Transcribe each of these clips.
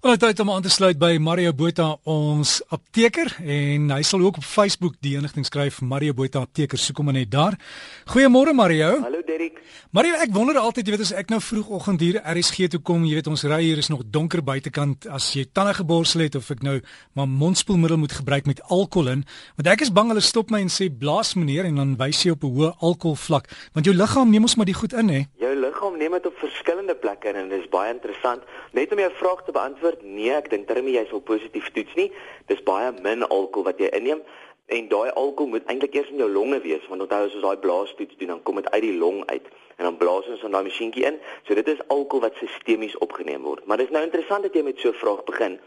Ons het hom aan te sluit by Mario Botha ons apteker en hy sal ook op Facebook die inligting skryf Mario Botha apteker soek hom net daar. Goeiemôre Mario. Hallo Derek. Mario, ek wonder altyd, jy weet as ek nou vroegoggend hier RSG toe kom, jy weet ons ry hier is nog donker buitekant as jy tande geborsel het of ek nou maar mondspoelmiddel moet gebruik met alkohol in, want ek is bang hulle stop my en sê blaas meneer en dan wys jy op 'n hoë alkoholvlak, want jou liggaam neem ons maar die goed in hè. Jou liggaam neem dit op verskillende plekke in en dit is baie interessant. Net om jou vraag te beantwoord antwoord nee, ek dink terwyl jy sou positief toets nie. Dis baie min alkohol wat jy inneem en daai alkohol moet eintlik eers in jou longe wees want onthou as ons daai blaastoets doen dan kom dit uit die long uit en dan blaas ons in daai masjienkie in. So dit is alkohol wat sistemies opgeneem word. Maar dis nou interessant dat jy met so 'n vraag begin.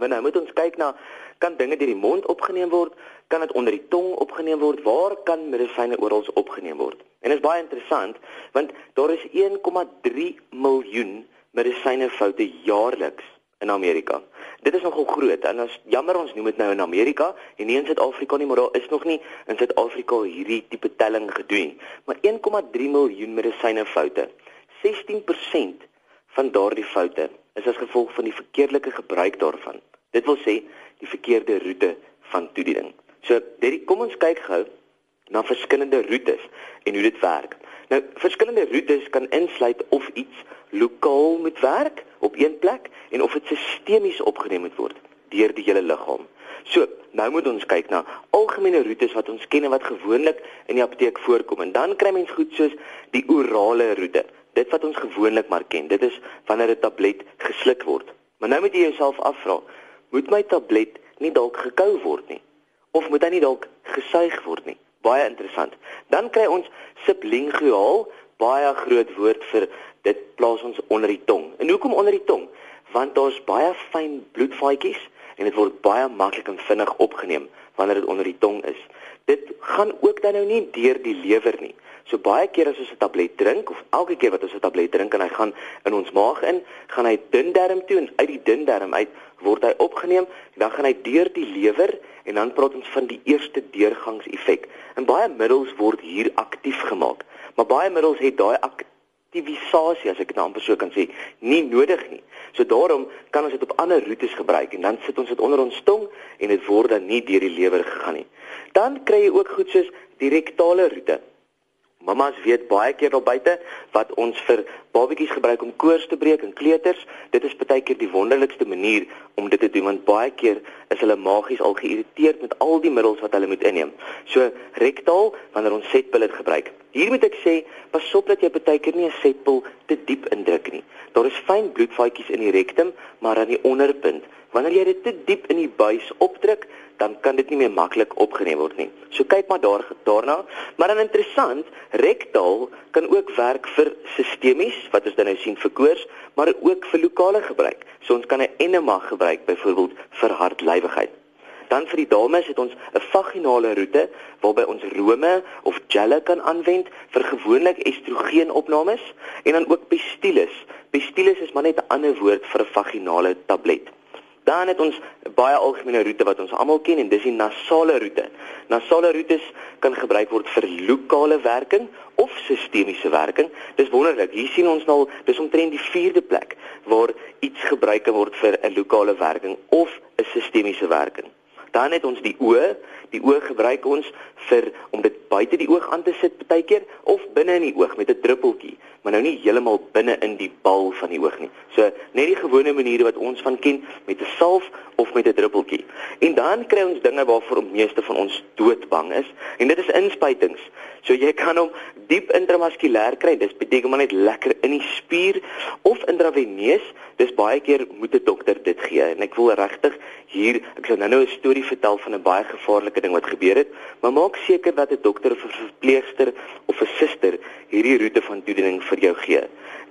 Want nou moet ons kyk na kan dinge deur die mond opgeneem word? Kan dit onder die tong opgeneem word? Waar kan medisyne oral opgeneem word? En dit is baie interessant want daar is 1,3 miljoen medisyne foute jaarliks in Amerika. Dit is nogal groot en ons jammer ons noem dit nou in Amerika en nie in Suid-Afrika nie, maar daar is nog nie in Suid-Afrika hierdie tipe telling gedoen. Maar 1,3 miljoen medisyne foute. 16% van daardie foute is as gevolg van die verkeerdelike gebruik daarvan. Dit wil sê die verkeerde roete van toediening. So, dit kom ons kyk gou na verskillende roetes en hoe dit werk. Nou, verskillende roetes kan insluit of iets lokaal moet werk op een plek en of dit sistemies opgeneem moet word deur die hele liggaam. So, nou moet ons kyk na algemene roetes wat ons ken en wat gewoonlik in die apteek voorkom en dan kry mens goed soos die orale roete. Dit wat ons gewoonlik maar ken. Dit is wanneer 'n tablet gesluk word. Maar nou moet jy jouself afvra, moet my tablet nie dalk gekou word nie? Of moet hy nie dalk gesuig word nie? Baie interessant. Dan kry ons sublinguaal, baie groot woord vir dit plaas ons onder die tong. En hoekom onder die tong? Want daar's baie fyn bloedvaatjies en dit word baie maklik en vinnig opgeneem wanneer dit onder die tong is. Dit gaan ook dan nou nie deur die lewer nie. So baie keer as ons 'n tablet drink of elke keer wat ons 'n tablet drink en hy gaan in ons maag in, gaan hy dun darm toe en uit die dun darm uit word hy opgeneem, dan gaan hy deur die lewer en dan praat ons van die eerste deurgangseffek. En baie middels word hier aktief gemaak. Maar baie middels het daai aktivisasie as ek dit nou amper so kan sê, nie nodig nie. So daarom kan ons dit op ander roetes gebruik en dan sit ons dit onder ons tong en dit word dan nie deur die lewer gegaan nie. Dan kry jy ook goed soos direktale roete. Mamas weet baie keer daar buite wat ons vir babetjies gebruik om koors te breek en kleuters. Dit is baie keer die wonderlikste manier om dit te doen want baie keer is hulle magies al geïrriteerd met al die middels wat hulle moet inneem. So rektaal wanneer ons setpil het gebruik. Hier moet ek sê, pas op dat jy baie keer nie 'n setpil te diep indruk nie. Daar is fyn bloedvaatjies in die rektum, maar aan die onderpunt. Wanneer jy dit te diep in die buis opdruk, dan kan dit nie meer maklik opgeneem word nie. So kyk maar daar daarna. Maar dan interessant, rektaal kan ook werk vir sistemies wat ons dan nou sien vir koors, maar ook vir lokale gebruik. So ons kan 'n enema gebruik byvoorbeeld vir hartlywigheid. Dan vir die dames het ons 'n vaginale roete waarby ons rome of gelle kan aanwend vir gewoonlik estrogenopnames en dan ook pestillus. Pestillus is maar net 'n ander woord vir 'n vaginale tablet. Dan het ons baie algemene roete wat ons almal ken en dis die nasale roete. Nasale roetes kan gebruik word vir lokale werking of sistemiese werking. Dis wonderlik. Hier sien ons nou dis omtrent die 4de plek waar iets gebruik word vir 'n lokale werking of 'n sistemiese werking. Dan het ons die oë. Die oog gebruik ons vir om dit buite die oog aan te sit partykeer of binne in die oog met 'n druppeltjie, maar nou nie heeltemal binne in die bal van die oog nie. So net die gewone maniere wat ons van ken met 'n salf of met 'n druppeltjie. En dan kry ons dinge waarvoor die meeste van ons doodbang is en dit is inspuitings. So jy kan hom diep intramuskulêr kry. Dis beteken maar net lekker in die spier of intraveneus. Dis baie keer moet 'n dokter dit gee en ek wil regtig hier ek sal nou-nou 'n storie vertel van 'n baie gevaarlike ding wat gebeur het, maar maak seker dat 'n dokter of 'n verpleegster of 'n suster hierdie roete van toediening vir jou gee.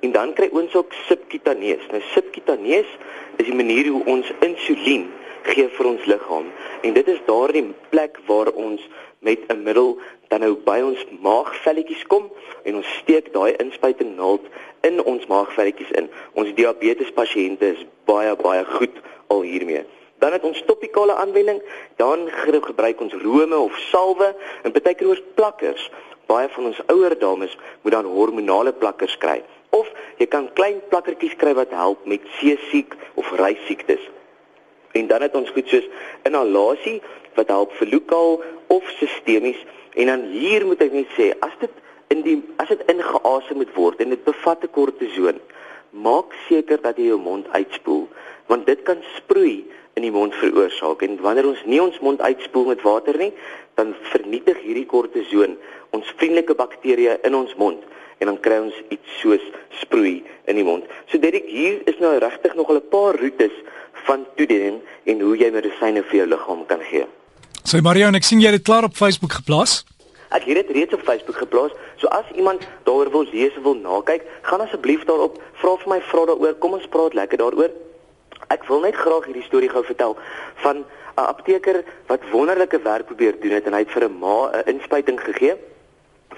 En dan kry ons ook subkutaneus. Nou subkutaneus is die manier hoe ons insulien gee vir ons liggaam. En dit is daardie plek waar ons met 'n middel dan nou by ons maagvelletjies kom en ons steek daai inspuiting naald in ons maagvelletjies in. Ons diabetes pasiënte is baie baie goed al hiermee. Dan het ons topikale aanwending, dan gebruik ons rome of salwe en baie keer ons plakkers. Baie van ons ouer dames moet dan hormonale plakkers kry of jy kan klein plakkertjies kry wat help met seesiek of reisiektes. En dan het ons goed soos inhalasie wat help vir lokaal of sistemies en dan hier moet ek net sê as dit in die as dit ingeasem moet word en dit bevat 'n kortison maak seker dat jy jou mond uitspoel want dit kan sproei in die mond veroorsaak en wanneer ons nie ons mond uitspoel met water nie dan vernietig hierdie kortison ons vriendelike bakterieë in ons mond en dan kry ons iets soos sproei in die mond. So Derek, hier is nou regtig nog 'n paar roetes van toediening en hoe jy medisyne vir jou liggaam kan gee. So Mario, ek sien jy het dit klaar op Facebook geplaas. Ek het dit reeds op Facebook geplaas. So as iemand daaroor wil lees of wil nakyk, gaan asseblief daarop, vra vir my vra daaroor, kom ons praat lekker daaroor. Ek wil net graag hierdie storie gou vertel van 'n apteker wat wonderlike werk probeer doen het en hy het vir 'n ma 'n inspuiting gegee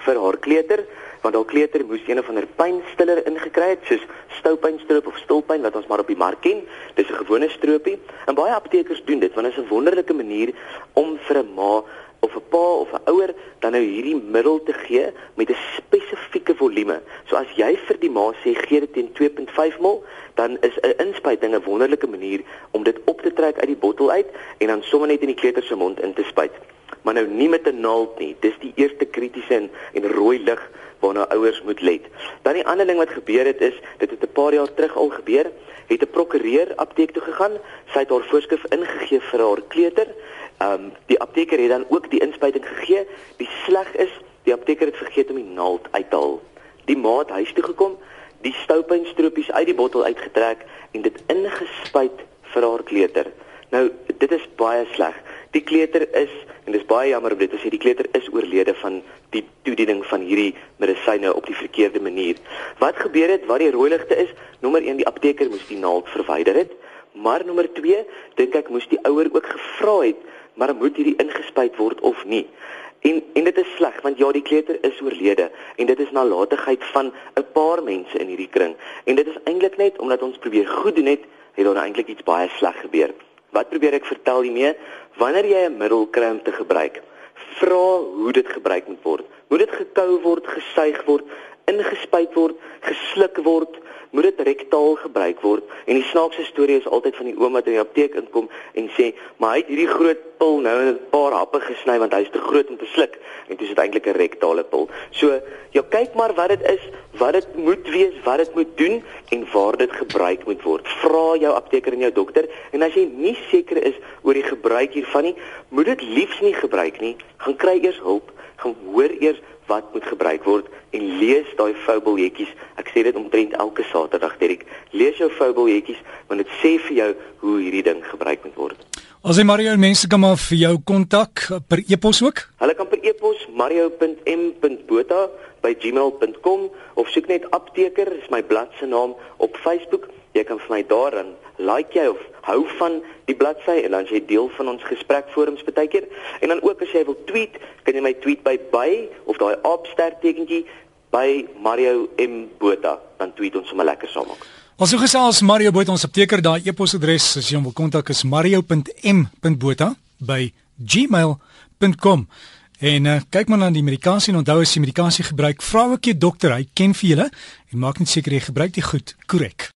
vir haar kleuter want haar kleuter moes een of ander pynstiller ingekry het soos stoupynstroop of stulpyn wat ons maar op die mark ken. Dis 'n gewone stroopie en baie aptekers doen dit want dit is 'n wonderlike manier om vir 'n ma of 'n pa of 'n ouer dan nou hierdie middel te gee met 'n spesifieke volume. So as jy vir die ma sê gee dit teen 2.5 ml, dan is 'n inspuiting 'n wonderlike manier om dit op te trek uit die bottel uit en dan sommer net in die kleuter se mond in te spuit. Maar nou nie met 'n naald nie. Dis die eerste kritiese en, en rooi lig waarna ouers moet let. Dan die ander ding wat gebeur het is, dit het 'n paar jaar terug al gebeur, het 'n prokureur apteek toe gegaan, sy het haar voorskrif ingegee vir haar kleuter. Ehm um, die apteker het dan ook die inspuiting gegee. Die sleg is, die apteker het vergeet om die naald uit te haal. Die ma het huis toe gekom, die stoupynstropies uit die bottel uitgetrek en dit ingespuit vir haar kleuter. Nou, dit is baie sleg. Die kleuter is en dis baie jammer om dit te sê, die kleuter is oorlede van die toediening van hierdie medisyne op die verkeerde manier. Wat gebeur het? Wat die rooi ligte is, nommer 1 die apteker moes die naald verwyder het, maar nommer 2 dink ek moes die ouer ook gevra het, maar moet hierdie ingespuit word of nie? En en dit is sleg want ja die kleuter is oorlede en dit is nalatigheid van 'n paar mense in hierdie kring en dit is eintlik net omdat ons probeer goed doen het het daar eintlik iets baie sleg gebeur. Wat probeer ek vertel hiermee? Wanneer jy 'n middel kry om te gebruik, vra hoe dit gebruik moet word. Moet dit gekou word, gesuig word, ingespuit word, gesluk word, moet dit rektaal gebruik word. En die snaakse storie is altyd van die oom wat in die apteek inkom en sê, "Maar hy het hierdie groot pil nou in 'n paar happe gesny want hy's te groot om te sluk." En dit is eintlik 'n rektale pil. So, jy kyk maar wat dit is, wat dit moet wees, wat dit moet doen en waar dit gebruik moet word. Vra jou apteker en jou dokter en as jy nie seker is oor die gebruik hiervan nie, moet dit liefs nie gebruik nie. Gaan kry eers hulp, gaan hoor eers wat moet gebruik word en lees daai fabeljetjies. Ek sê dit omtrent elke Saterdag, Derek. Lees jou fabeljetjies want dit sê vir jou hoe hierdie ding gebruik moet word. As jy Mario mense kan maar vir jou kontak per e-pos ook? Hulle kan per e-pos mario.m.botha@gmail.com of soek net apteker, is my bladsy se naam op Facebook. Jy kan vir my daar dan like jy of hou van die bladsy en dan jy deel van ons gesprek forums baie keer. En dan ook as jy wil tweet, kan jy my tweet by by of daai aapster tekentjie by Mario M Botha, dan tweet ons sommer lekker saam ook. Ons so gesels Mario Botha ons apteker daai e-posadres as jy hom wil kontak is mario.m.botha by gmail.com. En uh, kyk maar na die medikasie en onthou as jy medikasie gebruik, vra ook jou dokter, hy ken vir julle en maak net seker jy gebruik dit goed, korrek.